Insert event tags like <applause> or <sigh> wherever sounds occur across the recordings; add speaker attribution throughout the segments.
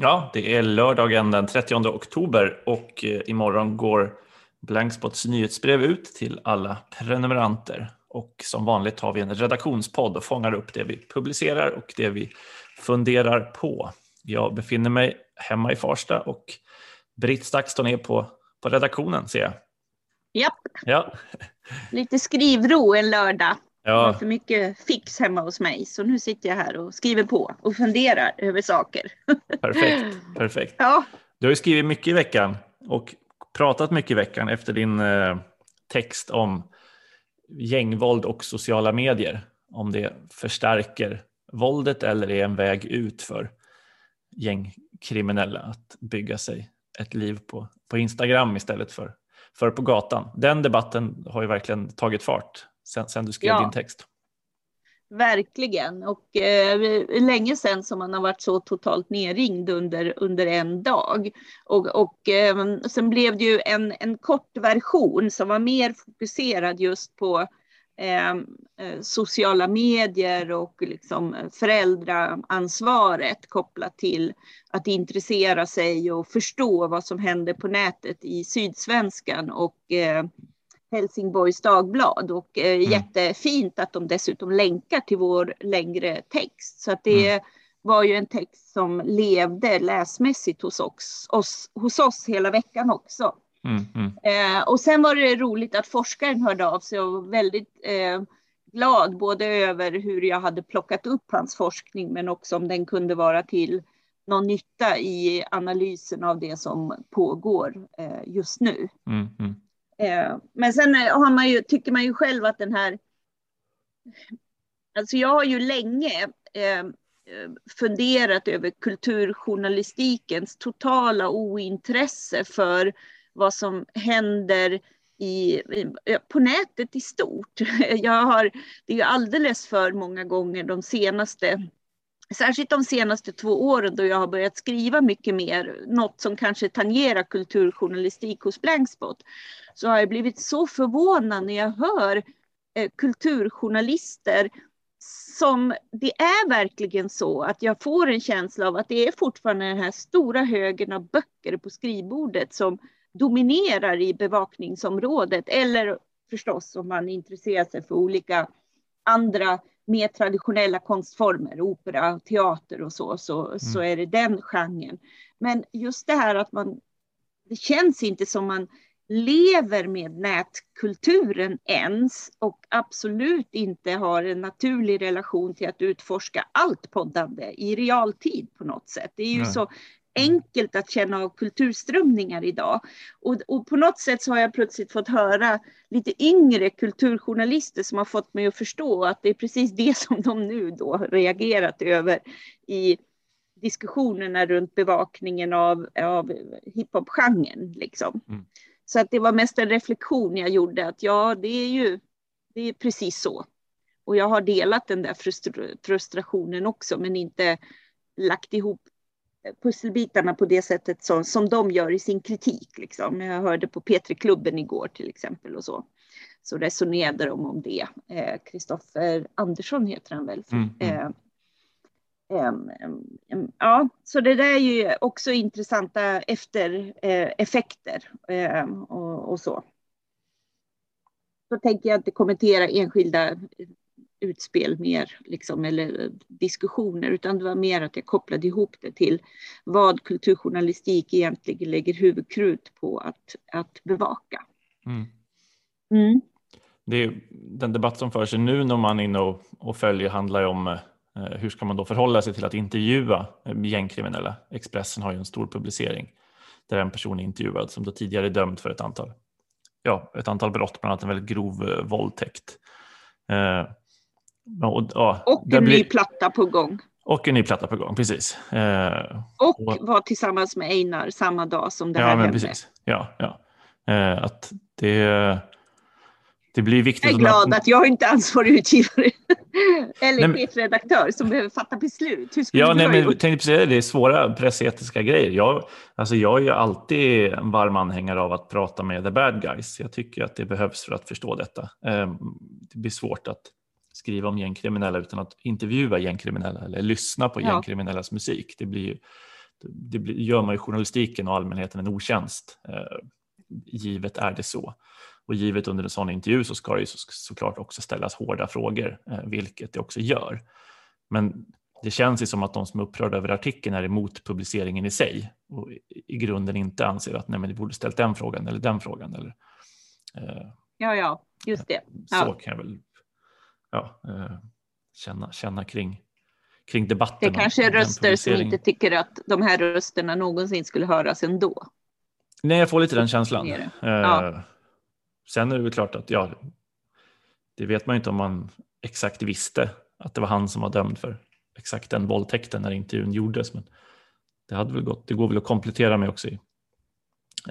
Speaker 1: Ja, det är lördagen den 30 oktober och eh, imorgon går Blankspots nyhetsbrev ut till alla prenumeranter. Och som vanligt har vi en redaktionspodd och fångar upp det vi publicerar och det vi funderar på. Jag befinner mig hemma i Farsta och Britt Stakston är på, på redaktionen ser jag.
Speaker 2: Japp.
Speaker 1: Ja.
Speaker 2: Lite skrivro en lördag.
Speaker 1: Ja.
Speaker 2: Det var för mycket fix hemma hos mig, så nu sitter jag här och skriver på och funderar över saker. <laughs>
Speaker 1: Perfekt. perfekt.
Speaker 2: Ja,
Speaker 1: Du har ju skrivit mycket i veckan och pratat mycket i veckan efter din eh, text om gängvåld och sociala medier. Om det förstärker våldet eller är en väg ut för gängkriminella att bygga sig ett liv på, på Instagram istället för, för på gatan. Den debatten har ju verkligen tagit fart sen, sen du skrev
Speaker 2: Ja.
Speaker 1: din text.
Speaker 2: verkligen. Och eh, länge sedan som man har varit så totalt nerringd under, under en dag. Och, och eh, sen blev det ju en, en kort version som var mer fokuserad just på eh, eh, sociala medier och liksom föräldraansvaret kopplat till att intressera sig och förstå vad som händer på nätet i Sydsvenskan och eh, Helsingborgs Dagblad och eh,
Speaker 1: Mm.
Speaker 2: jättefint att de dessutom länkar till vår längre text. Så att det var ju en text som levde läsmässigt hos oss, oss, hos oss hela veckan också.
Speaker 1: Mm, mm.
Speaker 2: Eh, och sen var det roligt att forskaren hörde av sig och var väldigt eh, glad både över hur jag hade plockat upp hans forskning men också om den kunde vara till någon nytta i analysen av det som pågår eh, just nu.
Speaker 1: Mm, mm.
Speaker 2: Eh, men sen eh, har man ju, tycker man ju själv att den här... Alltså jag har ju länge eh, funderat över kulturjournalistikens totala ointresse för vad som händer i, i- på nätet i stort. <laughs> Jag har, det är ju alldeles för många gånger de senaste Särskilt de senaste två åren då jag har börjat skriva mycket mer, något som kanske tangerar kulturjournalistik hos Blankspot, så har jag blivit så förvånad när jag hör eh, kulturjournalister som det är verkligen så att jag får en känsla av att det är fortfarande den här stora högen av böcker på skrivbordet som dominerar i bevakningsområdet eller förstås om man intresserar sig för olika andra mer traditionella konstformer, opera, teater och så, så, så är det den genren. Men just det här att man, det känns inte som man lever med nätkulturen ens och absolut inte har en naturlig relation till att utforska allt poddande i realtid på något sätt. Det är ju
Speaker 1: Nej.
Speaker 2: så enkelt att känna av kulturströmningar idag. Och, och på något sätt så har jag plötsligt fått höra lite yngre kulturjournalister som har fått mig att förstå att det är precis det <laughs> som de nu då reagerat över i diskussionerna runt bevakningen av, av hiphop-genren. Liksom.
Speaker 1: Mm.
Speaker 2: Så att det var mest en reflektion jag gjorde att ja, det är ju det är precis så. Och jag har delat den där frustra- frustrationen också, men inte lagt ihop pusselbitarna på det sättet som, som de gör i sin kritik. Liksom. Jag hörde på P3-klubben igår till exempel och så. Så resonerade de om det. Kristoffer Andersson heter han väl.
Speaker 1: Mm, mm.
Speaker 2: Eh, em, em, em, ja, så det där är ju också intressanta eftereffekter eh, och, och så. Så tänker jag inte kommentera enskilda utspel mer, liksom, eller diskussioner, utan det var mer att jag kopplade ihop det till vad kulturjournalistik egentligen lägger huvudkrut på att, att bevaka.
Speaker 1: Mm.
Speaker 2: Mm.
Speaker 1: Det är, den debatt som förs nu när man är inne och, och följer handlar ju om eh, hur ska man då förhålla sig till att intervjua eh, gängkriminella. Expressen har ju en stor publicering där en person är intervjuad som då tidigare är dömd för ett antal, ja, ett antal brott, bland annat en väldigt grov eh, våldtäkt. Eh, och, ja,
Speaker 2: Och en
Speaker 1: blir-
Speaker 2: ny platta på gång.
Speaker 1: och en ny platta på gång, precis. Eh,
Speaker 2: Och
Speaker 1: Och-
Speaker 2: var tillsammans med Einar samma dag som det
Speaker 1: ja,
Speaker 2: här
Speaker 1: men
Speaker 2: hände.
Speaker 1: precis. Ja, ja. Eh, att det, det blir viktigt
Speaker 2: Jag är
Speaker 1: att
Speaker 2: glad
Speaker 1: man-
Speaker 2: att jag inte är ansvarig utgivare <laughs> eller
Speaker 1: Nej,
Speaker 2: chefredaktör som behöver fatta beslut. Hur
Speaker 1: Ja, nej, men jag tänkte precis säga det, är svåra pressetiska grejer. Jag, alltså jag är ju alltid en varm anhängare av att prata med the bad guys. Jag tycker att det behövs för att förstå detta. Ehm, Det blir svårt att skriva om gängkriminella utan att intervjua gängkriminella eller lyssna på
Speaker 2: Ja.
Speaker 1: gängkriminellas musik. Det blir ju det gör man ju journalistiken och allmänheten en otjänst. Givet är det så. Och givet under en sån intervju så ska det ju så, såklart också ställas hårda frågor, vilket det också gör. Men det känns ju som att de som är upprörda över artikeln är emot publiceringen i sig och i grunden inte anser att nej, men det borde ställt den frågan eller den frågan. Eller,
Speaker 2: eh, ja, ja, just det.
Speaker 1: Ja. Så kan jag väl ja, eh, känna, känna kring, kring debatten.
Speaker 2: Det kanske är röster som inte tycker att de här rösterna någonsin skulle höras ändå.
Speaker 1: Nej, jag får lite den känslan. Eh, ja. Sen är det klart att ja, det vet man ju inte om man exakt visste att det var han som var dömd för exakt den våldtäkten när intervjun gjordes. Men det, hade väl gått, det går väl att komplettera med också i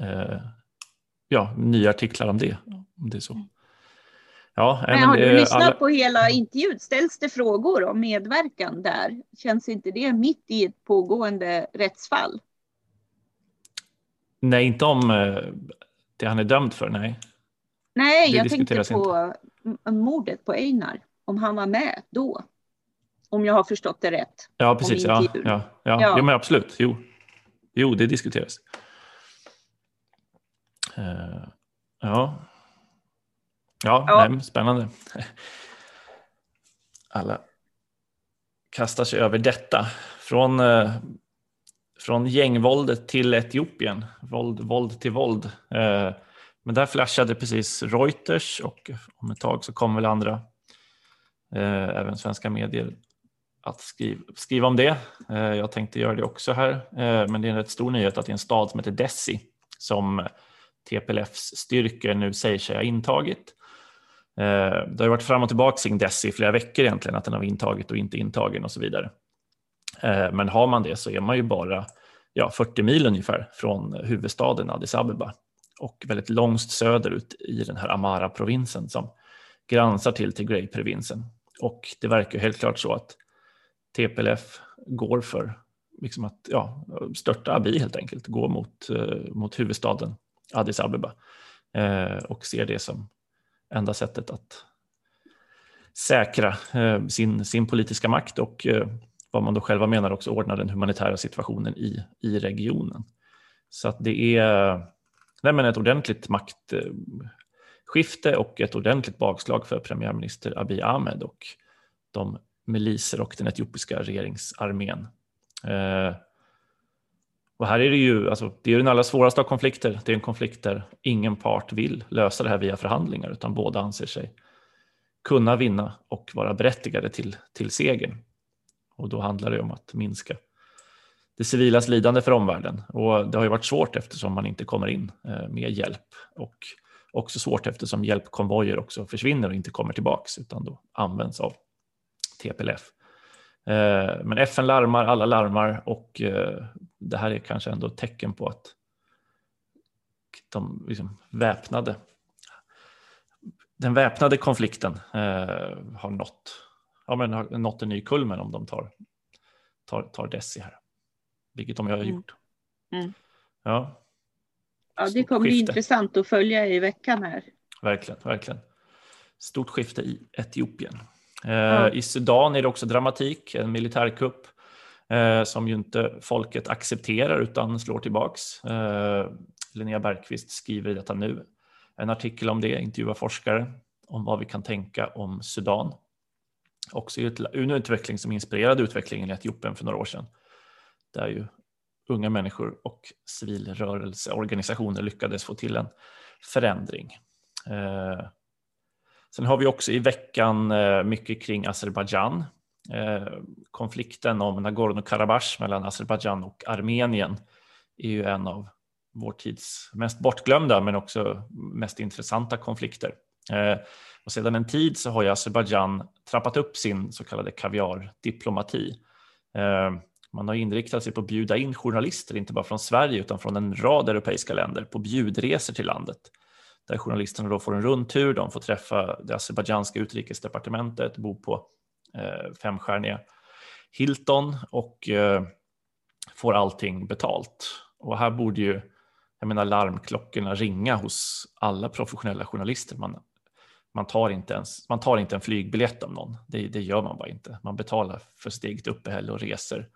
Speaker 1: eh, ja, nya artiklar om det. Om det är så.
Speaker 2: Ja, men har du lyssnat alla... på hela intervjun? Ställs det frågor om medverkan där? Känns inte det mitt i ett pågående rättsfall?
Speaker 1: Nej, inte om eh, det han är dömd för, nej.
Speaker 2: Nej, det jag tänkte på inte. mordet på Einar, om han var med då. Om jag har förstått det rätt.
Speaker 1: Ja, precis. Ja, ja, ja. ja. Jo, men absolut. Jo. jo, det diskuteras. Uh, ja. Ja, ja. Nej, spännande. Alla kastar sig över detta. Från, uh, från gängvåldet till Etiopien. Våld, våld till våld. Uh, men där flashade precis Reuters och om ett tag så kommer väl andra, även svenska medier, att skriva, skriva om det. Eh, jag tänkte göra det också här, eh, men det är en rätt stor nyhet att det är en stad som heter Dessi som TPLFs styrkor nu säger sig ha intagit. Eh, det har varit fram och tillbaka kring Dess i flera veckor egentligen, att den har intagit och inte intagen och så vidare. Eh, men har man det så är man ju bara ja, 40 mil ungefär från huvudstaden Addis Abeba och väldigt långt söderut i den här Amara-provinsen som gränsar till Tigray-provinsen. Och det verkar helt klart så att TPLF går för liksom att ja, störta Abiy helt enkelt, gå mot, eh, mot huvudstaden Addis Abeba och ser det som enda sättet att säkra eh, sin, sin politiska makt och eh, vad man då själva menar också ordna den humanitära situationen i, i regionen. Så att det är nej men ett ordentligt maktskifte och ett ordentligt bakslag för premiärminister Abiy Ahmed och de miliser och den etiopiska regeringsarmén. Eh, och här är det ju alltså, det är den allra svåraste av konflikter. Det är en konflikt där ingen part vill lösa det här via förhandlingar utan båda anser sig kunna vinna och vara berättigade till, till segern. Och då handlar det om att minska det civilas lidande för omvärlden. Och det har ju varit svårt eftersom man inte kommer in eh, med hjälp och också svårt eftersom hjälpkonvojer också försvinner och inte kommer tillbaks utan då används av TPLF. Eh, men FN larmar, alla larmar och eh, det här är kanske ändå ett tecken på att de liksom väpnade, den väpnade konflikten eh, har nått, ja, men har nått en ny kulmen om de tar, tar, tar Desi här, vilket de har mm. gjort. Mm.
Speaker 2: Ja. ja, det kommer bli intressant att följa i veckan här.
Speaker 1: Verkligen, verkligen. Stort skifte i Etiopien. Mm. I Sudan är det också dramatik, en militärkupp eh, som ju inte folket accepterar utan slår tillbaks. Eh, Linnea Bergqvist skriver i detta nu en artikel om det, intervjuar forskare om vad vi kan tänka om Sudan. Också en utveckling som inspirerade utvecklingen i Etiopien för några år sedan. Där ju unga människor och civilrörelseorganisationer lyckades få till en förändring. Sen har vi också i veckan eh, mycket kring Azerbajdzjan. Eh, konflikten om Nagorno-Karabach mellan Azerbajdzjan och Armenien är ju en av vår tids mest bortglömda men också mest intressanta konflikter. Eh, och sedan en tid så har ju Azerbajdzjan trappat upp sin så kallade kaviardiplomati. Man har inriktat sig på att bjuda in journalister, inte bara från Sverige utan från en rad europeiska länder på bjudresor till landet där journalisterna då får en rundtur, de får träffa det azerbajdzjanska utrikesdepartementet, bo på eh, femstjärniga Hilton och eh, får allting betalt. Och här borde ju jag menar, larmklockorna ringa hos alla professionella journalister. Man, man, tar inte ens, man tar inte en flygbiljett av någon, det, det gör man bara inte. Man betalar för sitt eget uppehälle och resor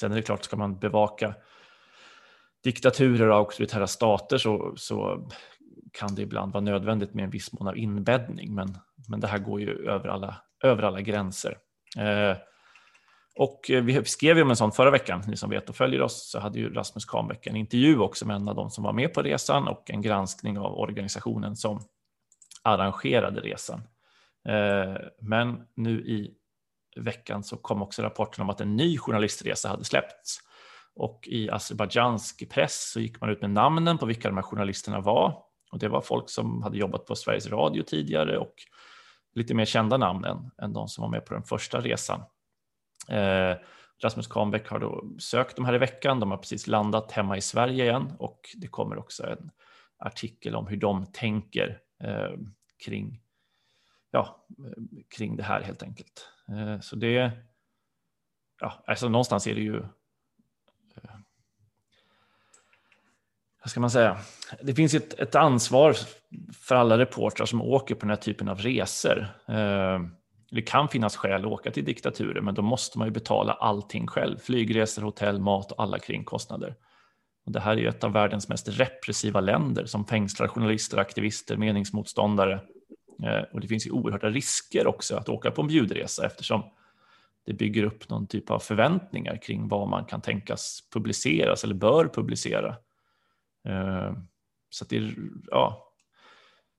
Speaker 1: Sen är det klart, ska man bevaka diktaturer och auktoritära stater så, så kan det ibland vara nödvändigt med en viss mån av inbäddning, men, men det här går ju över alla, över alla gränser. Eh, och vi skrev ju om en sån förra veckan, ni som vet och följer oss, så hade ju Rasmus Kahnbäck en intervju också med en av de som var med på resan och en granskning av organisationen som arrangerade resan. Eh, men nu i veckan så kom också rapporten om att en ny journalistresa hade släppts. Och i azerbajdzjansk press så gick man ut med namnen på vilka de här journalisterna var. Och det var folk som hade jobbat på Sveriges Radio tidigare och lite mer kända namn än, än de som var med på den första resan. Eh, Rasmus Kahnbeck har då sökt de här i veckan. De har precis landat hemma i Sverige igen och det kommer också en artikel om hur de tänker eh, kring, ja, kring det här helt enkelt. Eh, så det, ja, alltså någonstans är det ju vad ska man säga? Det finns ett, ett ansvar för alla reportrar som åker på den här typen av resor. Eh, det kan finnas skäl att åka till diktaturer, men då måste man ju betala allting själv. Flygresor, hotell, mat och alla kringkostnader. Och det här är ju ett av världens mest repressiva länder som fängslar journalister, aktivister, meningsmotståndare. Eh, och det finns ju oerhörda risker också att åka på en bjudresa eftersom det bygger upp någon typ av förväntningar kring vad man kan tänkas publiceras eller bör publicera. Eh, så det är, ja,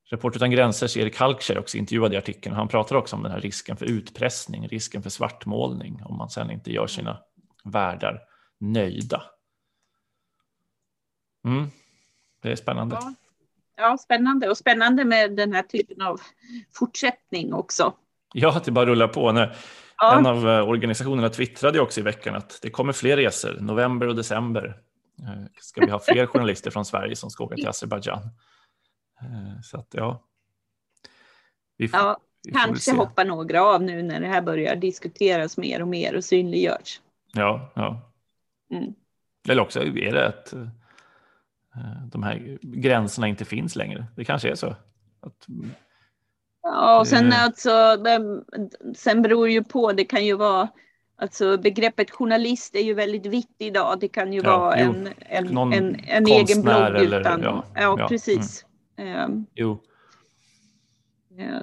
Speaker 1: Report utan gränsers Erik Halkskär också intervjuad i artikeln. Han pratar också om den här risken för utpressning, risken för svartmålning om man sen inte gör sina värdar nöjda. Mm. Det är spännande.
Speaker 2: Ja. ja, spännande och spännande med den här typen av fortsättning också.
Speaker 1: Ja, att det bara rullar på. När ja. En av eh, organisationerna twittrade också i veckan att det kommer fler resor, november och december. Eh, ska vi ha fler journalister från Sverige som ska åka till Azerbajdzjan? Eh, så att ja.
Speaker 2: Vi får, ja, vi kanske hoppar några av nu när det här börjar diskuteras mer och mer och synliggörs.
Speaker 1: Ja, ja. Mm. Eller också är det att eh, de här gränserna inte finns längre. Det kanske är så. Att,
Speaker 2: ja, och sen alltså, sen beror ju på, det kan ju vara Alltså begreppet journalist är ju väldigt vitt idag. Det kan ju ja, vara jo, en, en, en, en egen blogg eller, utan... Ja, ja, ja precis. Mm. Jo.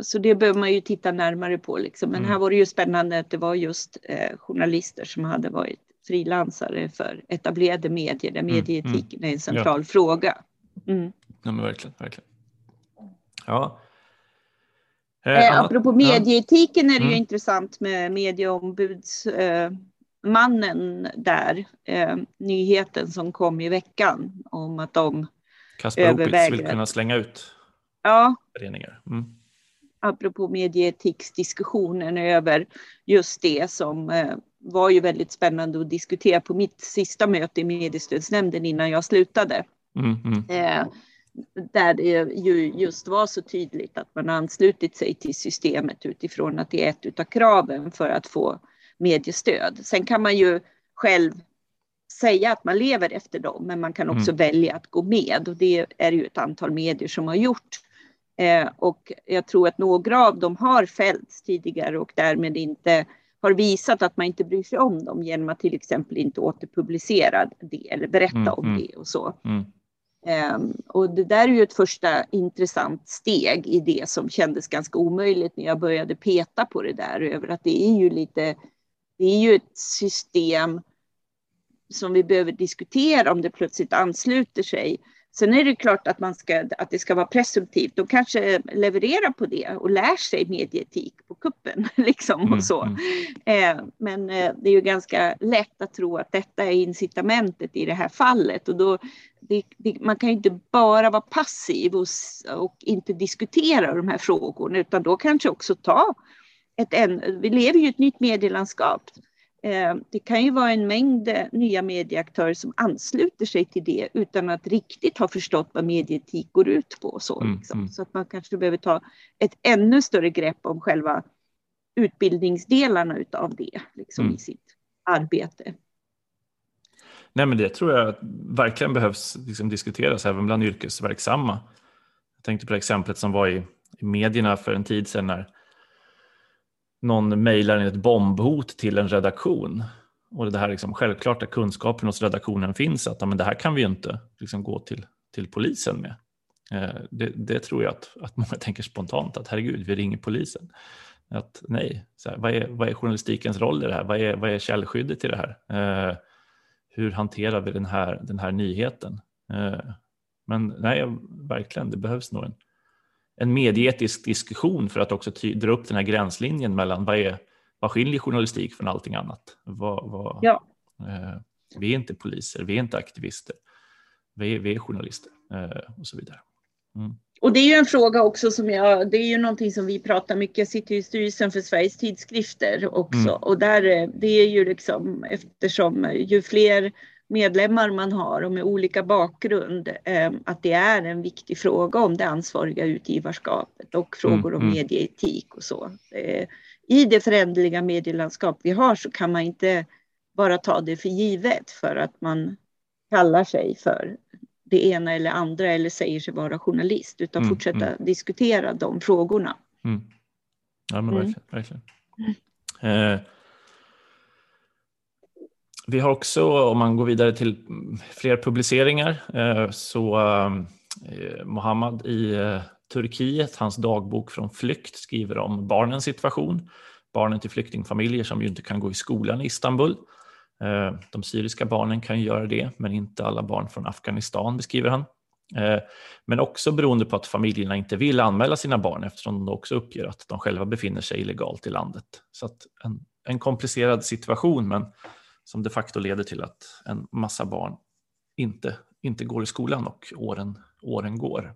Speaker 2: Så det behöver man ju titta närmare på. Liksom. Men mm. här var det ju spännande att det var just eh, journalister som hade varit frilansare för etablerade medier där mm, medieetiken mm. är en central fråga.
Speaker 1: Mm. Ja, men verkligen, verkligen. Ja.
Speaker 2: Eh, eh, apropå medieetiken är det ju mm. intressant med medieombudsmannen eh, där. Eh, nyheten som kom i veckan om att de
Speaker 1: Kasper överväger. vill kunna slänga ut
Speaker 2: ja.
Speaker 1: föreningar. Mm.
Speaker 2: Apropå medietiksdiskussionen över just det som var ju väldigt spännande att diskutera på mitt sista möte i mediestödsnämnden innan jag slutade. Mm, mm. Där det ju just var så tydligt att man anslutit sig till systemet utifrån att det är ett av kraven för att få mediestöd. Sen kan man ju själv säga att man lever efter dem, men man kan också mm. välja att gå med och det är ju ett antal medier som har gjort. Eh, och jag tror att några av dem har fällts tidigare och därmed inte har visat att man inte bryr sig om dem genom att till exempel inte återpublicera det eller berätta mm, om mm. det och så. Mm. Ehm, och det där är ju ett första intressant steg i det som kändes ganska omöjligt när jag började peta på det där över att det är ju lite, det är ju ett system som vi behöver diskutera om det plötsligt ansluter sig. Sen är det klart att, man ska, att det ska vara presumtivt. De kanske levererar på det och lär sig medieetik på kuppen. <laughs> Liksom, och mm, så. Mm. Eh, men eh, det är ju ganska lätt att tro att detta är incitamentet i det här fallet. Och då, det, det, man kan ju inte bara vara passiv och, och, inte diskutera de här frågorna utan då kanske också ta ett... En, vi lever ju i ett nytt medielandskap det kan ju vara en mängd eh, nya medieaktörer som ansluter sig till det utan att riktigt ha förstått vad medieetik går ut på. Så, mm, liksom. mm. så att man kanske behöver ta ett ännu större grepp om själva utbildningsdelarna av det liksom, mm. i sitt arbete.
Speaker 1: Nej, men det tror jag verkligen behövs liksom, diskuteras även bland yrkesverksamma. Jag tänkte på exemplet som var i, i medierna för en tid sedan när någon mejlar in ett bombhot till en redaktion och det här liksom självklart att kunskapen hos redaktionen finns att men det här kan vi ju inte liksom gå till, till polisen med. Eh, det, det, tror jag att, att många tänker spontant att herregud, vi ringer polisen. Att nej, här, vad, är, vad är journalistikens roll i det här? Vad är, vad är källskyddet i det här? Eh, hur hanterar vi den här, den här nyheten? Eh, men nej, verkligen, det behövs nog en, en medieetisk diskussion för att också dra upp den här gränslinjen mellan vad, är, vad skiljer journalistik från allting annat? Vad, vad,
Speaker 2: ja.
Speaker 1: eh, vi är inte poliser, vi är inte aktivister, vi är, vi är journalister eh, och så vidare.
Speaker 2: Mm. Och det är ju en fråga också som jag, det är ju någonting som vi pratar mycket, jag sitter i styrelsen för Sveriges tidskrifter också mm. och där, eh, det är ju liksom eftersom ju fler medlemmar man har och med olika bakgrund, eh, att det är en viktig fråga om det ansvariga utgivarskapet och frågor mm, om mm. medieetik och så. Eh, I det föränderliga medielandskap vi har så kan man inte bara ta det för givet för att man kallar sig för det ena eller andra eller säger sig vara journalist utan mm, fortsätta mm. diskutera de frågorna.
Speaker 1: Mm. Ja men mm. verkligen. verkligen. Eh, vi har också, om man går vidare till fler publiceringar, eh, så eh, Mohammad i eh, Turkiet, hans dagbok från flykt skriver om barnens situation. Barnen till flyktingfamiljer som ju inte kan gå i skolan i Istanbul. De syriska barnen kan ju göra det, men inte alla barn från Afghanistan beskriver han. Men också beroende på att familjerna inte vill anmäla sina barn eftersom de också uppger att de själva befinner sig illegalt i landet. Så en, en komplicerad situation, men som de facto leder till att en massa barn inte, inte går i skolan och åren, åren går.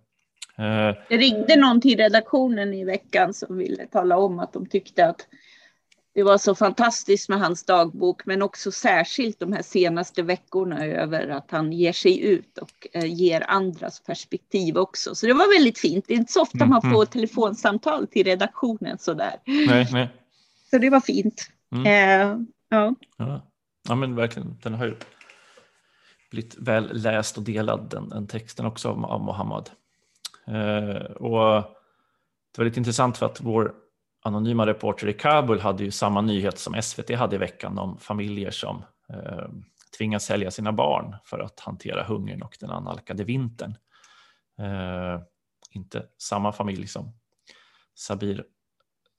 Speaker 2: Eh, det ringde någon till redaktionen i veckan som ville tala om att de tyckte att det var så fantastiskt med hans dagbok, men också särskilt de här senaste veckorna över att han ger sig ut och eh, ger andras perspektiv också. Så det var väldigt fint. Det är inte så ofta man får mm. telefonsamtal till redaktionen sådär.
Speaker 1: Nej, nej.
Speaker 2: Så det var fint. Mm. Eh, ja.
Speaker 1: ja. Ja men verkligen, den har ju blivit väl läst och delad den, den texten också av, av Mohammad. Eh, och det var lite intressant för att vår anonyma reporter i Kabul hade ju samma nyhet som SVT hade i veckan om familjer som eh, tvingas sälja sina barn för att hantera hungern och den analkade vintern. Eh, inte samma familj som Sabir,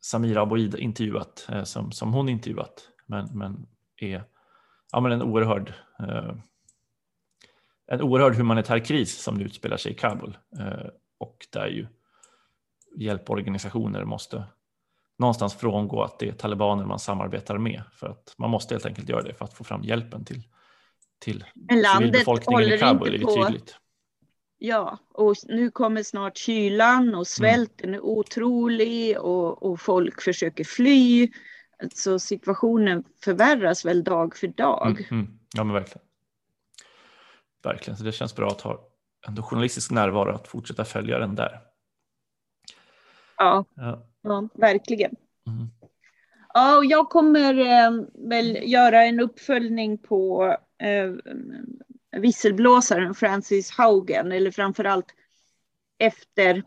Speaker 1: Samira Aboid intervjuat, eh, som, som hon intervjuat, men, men är ja, men en, oerhörd, eh, en oerhörd humanitär kris som nu utspelar sig i Kabul eh, och där ju hjälporganisationer måste någonstans frångå att det är talibaner man samarbetar med för att man måste helt enkelt göra det för att få fram hjälpen till, till civilbefolkningen i Kabul. Är på... tydligt.
Speaker 2: Ja, och nu kommer snart kylan och svälten mm. är otrolig och, och folk försöker fly. Så situationen förvärras väl dag för dag. Mm,
Speaker 1: mm. Ja men verkligen. Verkligen, så det känns bra att ha ändå journalistisk närvaro att fortsätta följa den där.
Speaker 2: Ja, ja. ja verkligen. Mm. Ja, och jag kommer eh, väl göra en uppföljning på eh, visselblåsaren Francis Haugen, eller framför allt efter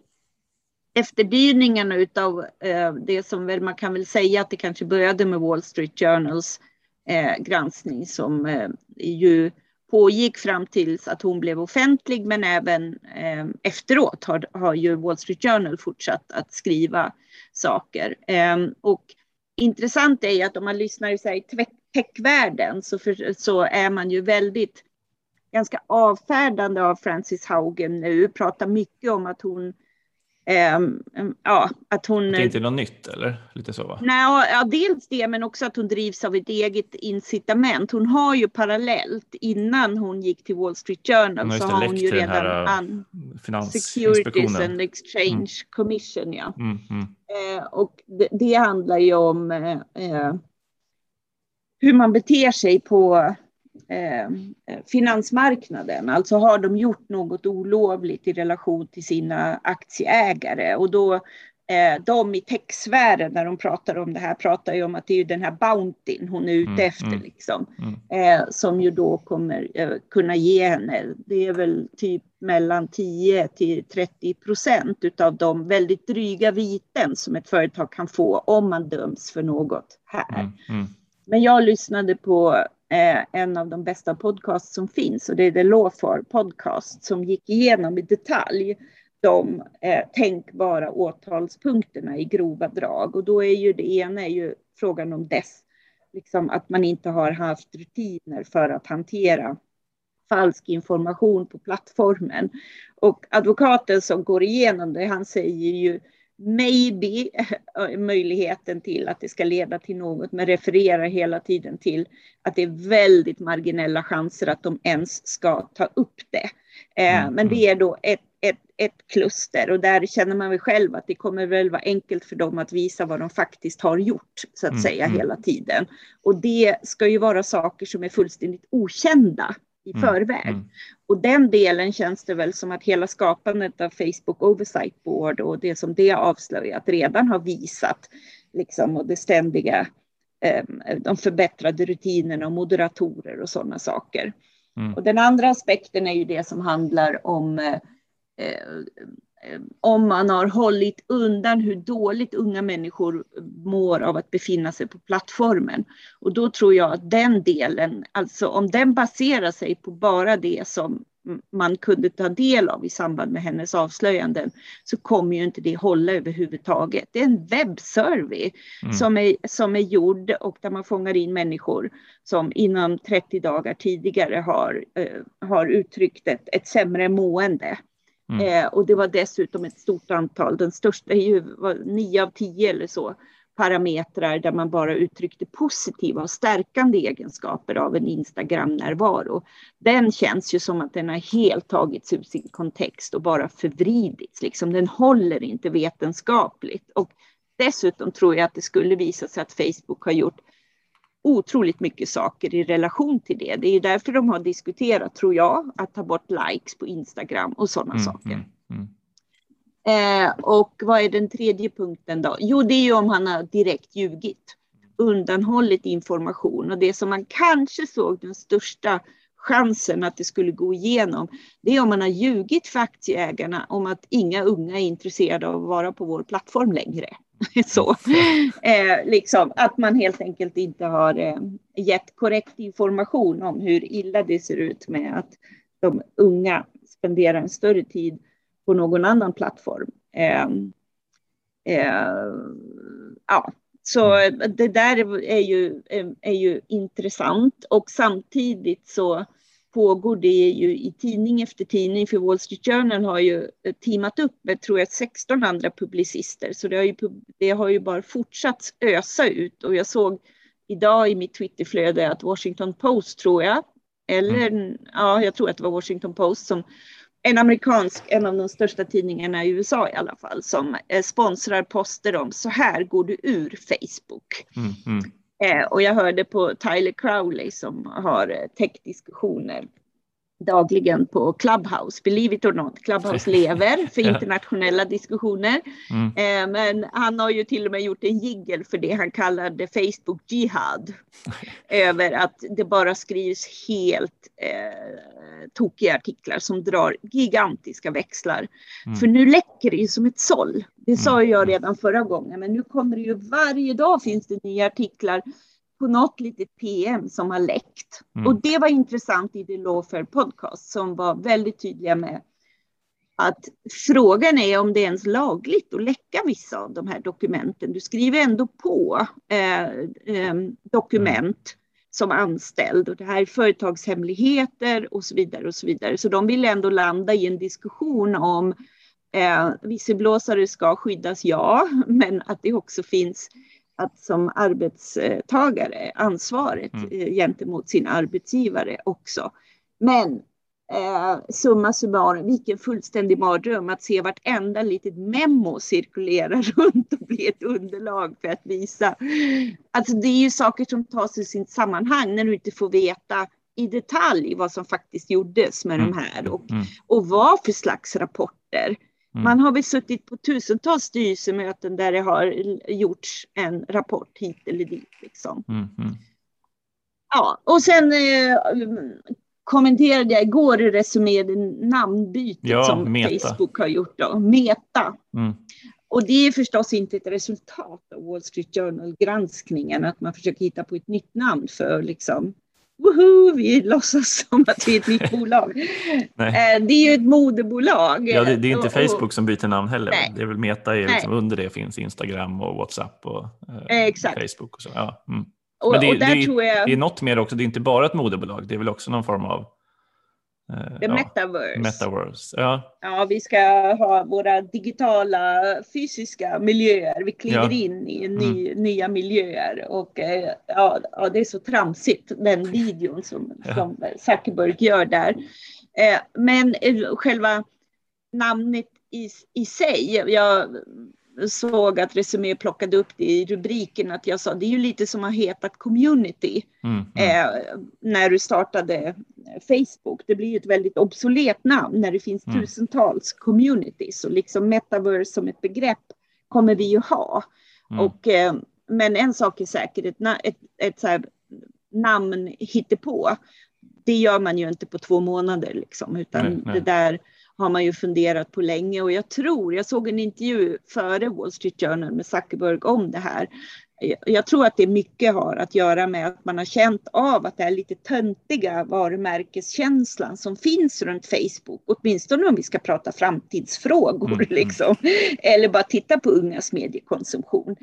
Speaker 2: efterdyningarna utav eh, det som väl man kan väl säga att det kanske började med Wall Street Journals eh, granskning som eh, ju pågick fram tills att hon blev offentlig men även eh, efteråt har, har ju Wall Street Journal fortsatt att skriva saker. Eh, och intressant är ju att om man lyssnar i techvärlden så, för, så är man ju väldigt ganska avfärdande av Frances Haugen nu, pratar mycket om att hon ja, att hon...
Speaker 1: Det är inte något nytt eller? Lite så va?
Speaker 2: Nej, ja, dels det men också att hon drivs av ett eget incitament. Hon har ju parallellt innan hon gick till Wall Street Journal så har hon ju redan an, Securities and Exchange mm. Commission. Ja. Mm, mm. Uh, och det, det, handlar ju om uh, hur man beter sig på Eh, finansmarknaden. Alltså har de gjort något olovligt i relation till sina aktieägare och då eh, de i techsfären när de pratar om det här pratar ju om att det är den här bountyn hon är ute mm, efter mm, liksom. Mm. Eh, som ju då kommer kunna ge henne, det är väl typ mellan 10 till 30 procent utav de väldigt dryga viten som ett företag kan få om man döms för något här. Mm, mm. Men jag lyssnade på eh, en av de bästa podcasts som finns och det är The Law for Podcast som gick igenom i detalj de eh, tänkbara åtalspunkterna i grova drag. Och då är ju det ena är ju frågan om dess, liksom att man inte har haft rutiner för att hantera falsk information på plattformen. Och advokaten som går igenom det, han säger ju maybe eh, möjligheten till att det ska leda till något, men refererar hela tiden till att det är väldigt marginella chanser att de ens ska ta upp det. Eh, mm. Men det mm. är då ett, ett, ett kluster och där känner man väl själv att det kommer väl vara enkelt för dem att visa vad de faktiskt har gjort, så att mm. säga, mm. hela tiden. Och det ska ju vara saker som är fullständigt okända i mm. förväg. Mm. Och den delen känns det väl som att hela skapandet av Facebook Oversight Board och det som det avslöjat redan har visat, liksom, och det ständiga, eh, de förbättrade rutinerna och moderatorer och sådana saker. Mm. Och den andra aspekten är ju det som handlar om eh, eh om man har hållit undan hur dåligt unga människor mår av att befinna sig på plattformen. Och då tror jag att den delen, alltså om den baserar sig på bara det som man kunde ta del av i samband med hennes avslöjanden så kommer ju inte det hålla överhuvudtaget. Det är en webbsurvey mm. som, är, som är gjord och där man fångar in människor som inom 30 dagar tidigare har, uh, har uttryckt ett, ett sämre mående. Mm. Eh, och det var dessutom ett stort antal, den största är ju nio av tio eller så parametrar där man bara uttryckte positiva och stärkande egenskaper av en Instagram-närvaro. Den känns ju som att den har helt tagits ur sin kontext och bara förvridits. Liksom, den håller inte vetenskapligt. Och dessutom tror jag att det skulle visa sig att Facebook har gjort otroligt mycket saker i relation till det. Det är därför de har diskuterat, tror jag, att ta bort likes på Instagram och sådana mm, saker. Mm, mm. Eh, och vad är den tredje punkten då? Jo, det är ju om han har direkt ljugit, undanhållit information och det som man kanske såg den största chansen att det skulle gå igenom, det är om man har ljugit för aktieägarna om att inga unga är intresserade av att vara på vår plattform längre. <laughs> så. <laughs> Eh, liksom, att man helt enkelt inte har eh, gett korrekt information om hur illa det ser ut med att de unga spenderar en större tid på någon annan plattform. Eh, eh ja, så mm. det där är ju, är ju intressant och samtidigt så pågår det ju i tidning efter tidning, för Wall Street Journal har ju eh, teamat upp med, tror jag, 16 andra publicister, så det har ju, det har ju bara fortsatt ösa ut och jag såg idag i mitt Twitterflöde att Washington Post, tror jag, eller mm. ja, jag tror att det var Washington Post som en amerikansk, en av de största tidningarna i USA i alla fall, som eh, sponsrar poster om så här går du ur Facebook. Mm, mm. Eh, och jag hörde på Tyler Crowley som har eh, techdiskussioner dagligen på Clubhouse. Believe it or not, Clubhouse lever för <laughs> internationella diskussioner. Mm. Eh, men han har ju till och med gjort en jigel för det han kallade Facebook Jihad. <laughs> över att det bara skrivs helt eh, tokiga artiklar som drar gigantiska växlar. Mm. För nu läcker det ju som ett såll. Det sa jag mm. redan förra gången, men nu kommer det ju varje dag finns det nya artiklar på något litet PM som har läckt. Mm. Och det var intressant i The Lawfare Podcast som var väldigt tydliga med att frågan är om det är ens lagligt att läcka vissa av de här dokumenten. Du skriver ändå på eh, eh, dokument mm. som anställd och det här är företagshemligheter och så vidare och så vidare. Så de vill ändå landa i en diskussion om eh, visselblåsare ska skyddas, ja, <laughs> men att det också finns att som arbetstagare ansvaret mm. Gentemot sin arbetsgivare också. Men eh, summa summarum, vilken fullständig mardröm att se vartenda litet memo cirkulera <laughs> runt och bli ett underlag för att visa. Alltså det är ju saker som tas i sitt sammanhang när du inte får veta i detalj vad som faktiskt gjordes med mm. de här och, mm. och vad för slags rapporter. Mm. Man har väl suttit på tusentals styrelsemöten där det har gjorts en rapport hit eller dit. Liksom. Mm. Mm. Ja, och sen eh, kommenterade jag igår i Resumé namnbytet ja, som meta. Facebook har gjort. Då. Meta. Mm. Och det är förstås inte ett resultat av Wall Street Journal-granskningen, att man försöker hitta på ett nytt namn för liksom, woho, vi låtsas som att vi är ett nytt <laughs> bolag. Nej. Eh, det är ju ett moderbolag.
Speaker 1: Ja, det, det är inte Facebook som byter namn heller. Nej. Det är väl Meta, är liksom under det finns Instagram och WhatsApp och eh, Facebook. Och så. Ja. Mm. Men det, och där det, tror jag... det är något mer också, det är inte bara ett moderbolag, det är väl också någon form av
Speaker 2: Eh, The ja, metaverse.
Speaker 1: metaverse. Ja.
Speaker 2: ja, vi ska ha våra digitala fysiska miljöer. Vi kliver ja. in i ny, mm. nya miljöer och eh, ja, ja, det är så tramsigt den videon som, <laughs> ja. som Zuckerberg gör där. Eh, men själva namnet i, i sig, jag såg att Resumé plockade upp det i rubriken att jag sa det är ju lite som att heta community mm, mm. Eh, när du startade Facebook. Det blir ju ett väldigt obsolet namn när det finns mm. tusentals communities och liksom metaverse som ett begrepp kommer vi ju ha. Mm. Och, eh, men en sak är säkert, ett, ett, ett så här namn på. Det gör man ju inte på två månader liksom, utan nej, nej. det där har man ju funderat på länge och jag tror, jag såg en intervju före Wall Street Journal med Zuckerberg om det här. Jag tror att det mycket har att göra med att man har känt av att det är lite töntiga varumärkeskänslan som finns runt Facebook, åtminstone om vi ska prata framtidsfrågor, mm. mm. liksom. eller bara titta på ungas mediekonsumtion.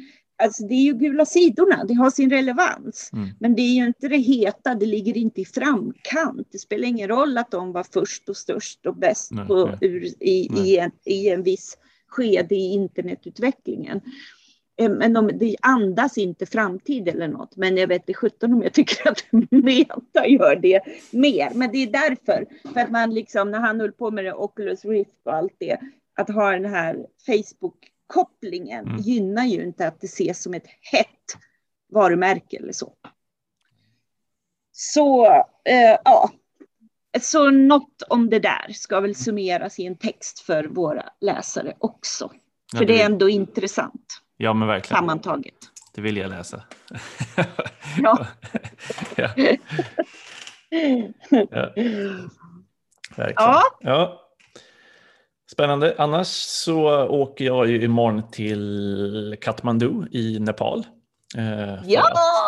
Speaker 2: Alltså det är ju gula sidorna, det har sin relevans. Mm. Men det är ju inte det heta, det ligger inte i framkant. Det spelar ingen roll att de var först och störst och bäst nej, på, nej. Ur, i. I, en, i en viss skede i internetutvecklingen. Eh, men de, det andas inte framtid eller något. Men jag vet inte sjutton om jag tycker att <laughs> Meta gör det mer. Men det är därför. För att man liksom, när han höll på med det, Oculus Rift och allt det, att ha den här Facebook kopplingen mm. gynnar ju inte att det ses som ett hett varumärke eller så. Så eh, ja, så något om det där ska väl summeras i en text för våra läsare också. För ja, det är ändå intressant.
Speaker 1: Ja, men verkligen.
Speaker 2: Sammantaget.
Speaker 1: Det vill jag läsa. <laughs>
Speaker 2: ja. <laughs>
Speaker 1: ja. ja. Verkligen. Ja. ja. Spännande. Annars så åker jag ju imorgon till Kathmandu i Nepal. Eh, för ja!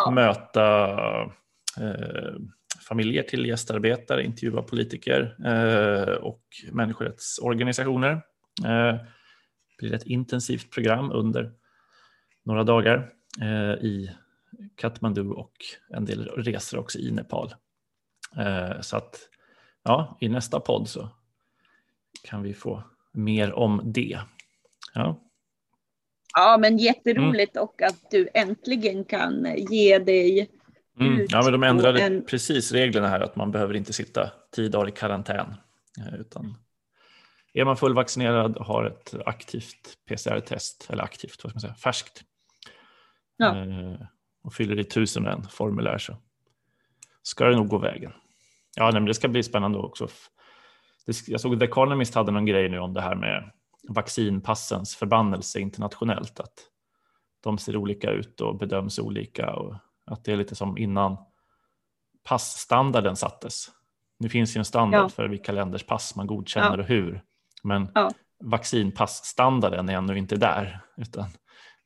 Speaker 1: att möta eh, familjer till gästarbetare, intervjua politiker eh, och människorättsorganisationer. Eh, det blir ett intensivt program under några dagar eh, i Kathmandu och en del resor också i Nepal. Eh, så att ja, i nästa podd så kan vi få mer om det. Ja,
Speaker 2: ja men jätteroligt mm. och att du äntligen kan ge dig
Speaker 1: mm. ut. Ja, men de ändrade en... precis reglerna här att man behöver inte sitta tio dagar i karantän. Eh, utan är man fullvaccinerad och har ett aktivt PCR-test, eller aktivt, vad ska man säga, färskt, ja. Eh, och fyller i tusen en formulär så ska det nog gå vägen. Ja, men det ska bli spännande också jag såg att The Economist hade någon grej nu om det här med vaccinpassens förbannelse internationellt. Att de ser olika ut och bedöms olika och att det är lite som innan passstandarden sattes. Nu finns ju en standard ja. för vilka länders pass man godkänner ja. och hur. Men ja. vaccinpassstandarden är ännu inte där. Utan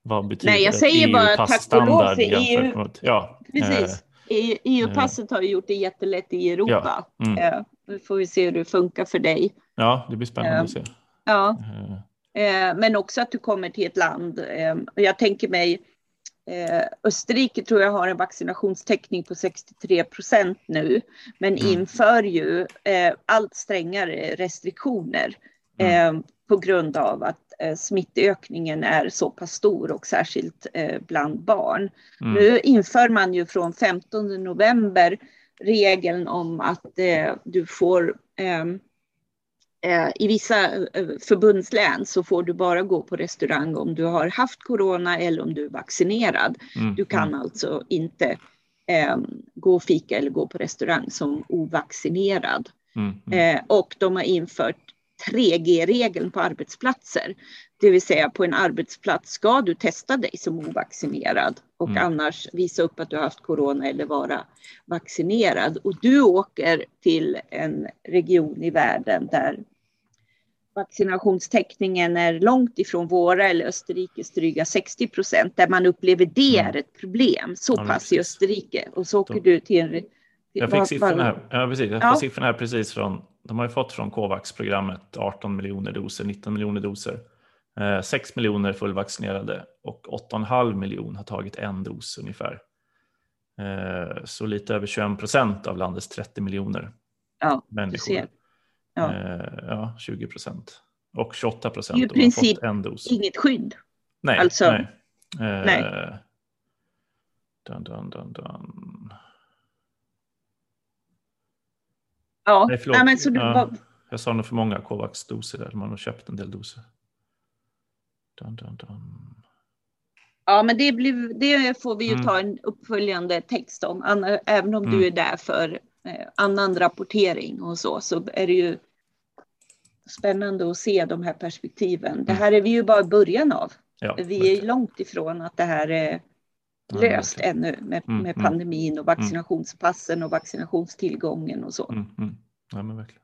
Speaker 1: vad betyder
Speaker 2: Nej, jag säger bara tack och lov för EU.
Speaker 1: Mot, ja,
Speaker 2: Precis. EU-passet har ju gjort det jättelätt i Europa. Ja. Mm. Eh, nu får vi se hur det funkar för dig.
Speaker 1: Ja, det blir spännande att se. Eh,
Speaker 2: ja, uh. men också att du kommer till ett land. Jag tänker mig Österrike tror jag har en vaccinationstäckning på 63 procent nu, men mm. inför ju allt strängare restriktioner mm. På grund av att smittökningen är så pass stor och särskilt bland barn. Mm. Nu inför man ju från 15 november regeln om att eh, du får ehm, eh, i vissa eh, förbundslän så får du bara gå på restaurang om du har haft corona eller om du är vaccinerad. Mm. Du kan mm. alltså inte eh, gå och fika eller gå på restaurang som ovaccinerad. Mm. mm. Eh, och de har infört 3G-regeln på arbetsplatser. Det vill säga på en arbetsplats ska du testa dig som ovaccinerad och mm. annars visa upp att du har haft corona eller vara vaccinerad. Och du åker till en region i världen där vaccinationstäckningen är långt ifrån våra eller Österrikes dryga 60 procent, där man upplever det mm. är ett problem. Så ja, pass i Österrike. Och så åker du till en
Speaker 1: Jag fick siffrorna här, ja, precis. Jag ja. siffrorna här precis från, de har ju fått från Covax-programmet 18 miljoner doser, 19 miljoner doser. 6 eh, miljoner fullvaccinerade och 8,5 miljoner har tagit en dos ungefär. Eh, så lite över 21 procent av landets 30 miljoner
Speaker 2: ja, människor.
Speaker 1: Ja. Eh, ja, 20 procent. Och 28 procent har fått en dos.
Speaker 2: inget skydd.
Speaker 1: Nej. Alltså, nej. nej. Dun, dun, dun, dun.
Speaker 2: Ja, Nej, Nej, men så du
Speaker 1: ja. Jag sa nog för många Covax-doser där. Man har köpt en del doser. Dun, dun, dun.
Speaker 2: Ja, men det, blir, det får vi ju mm. ta en uppföljande text om. Även om mm. du är där för eh, annan rapportering och så, så är det ju spännande att se de här perspektiven. Mm. Det här är vi ju bara i början av. Ja, vi är långt ifrån att det här är löst ja, ännu med, mm, med mm. pandemin och mm. vaccinationspassen och vaccinationstillgången och så. Mm,
Speaker 1: mm. Ja, men verkligen.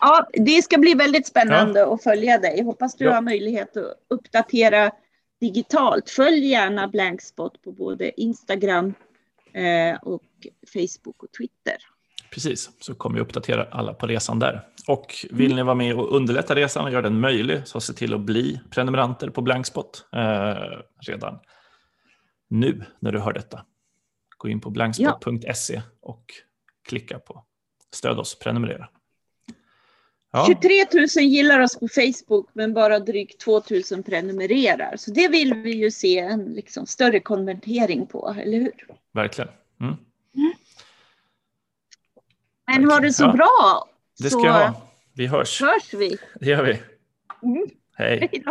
Speaker 2: Ja, det ska bli väldigt spännande ja. att följa dig. Hoppas du ja. har möjlighet att uppdatera digitalt. Följ gärna Blankspot på både Instagram eh, och Facebook och Twitter.
Speaker 1: Precis, så kommer vi uppdatera alla på resan där. Och vill ni vara med och underlätta resan och göra den möjlig så se till att bli prenumeranter på Blankspot eh, redan nu när du hör detta. Gå in på blankspot.se och klicka på stöd oss, prenumerera.
Speaker 2: Ja. 23 000 gillar oss på Facebook men bara drygt 2 000 prenumererar. Så det vill vi ju se en liksom större konvertering på, eller hur?
Speaker 1: Verkligen. Mm. Mm.
Speaker 2: Men Verkligen. ha det så ja. bra.
Speaker 1: Det ska jag ha. Vi hörs.
Speaker 2: hörs vi.
Speaker 1: Det gör vi. Mm. Hej. Hej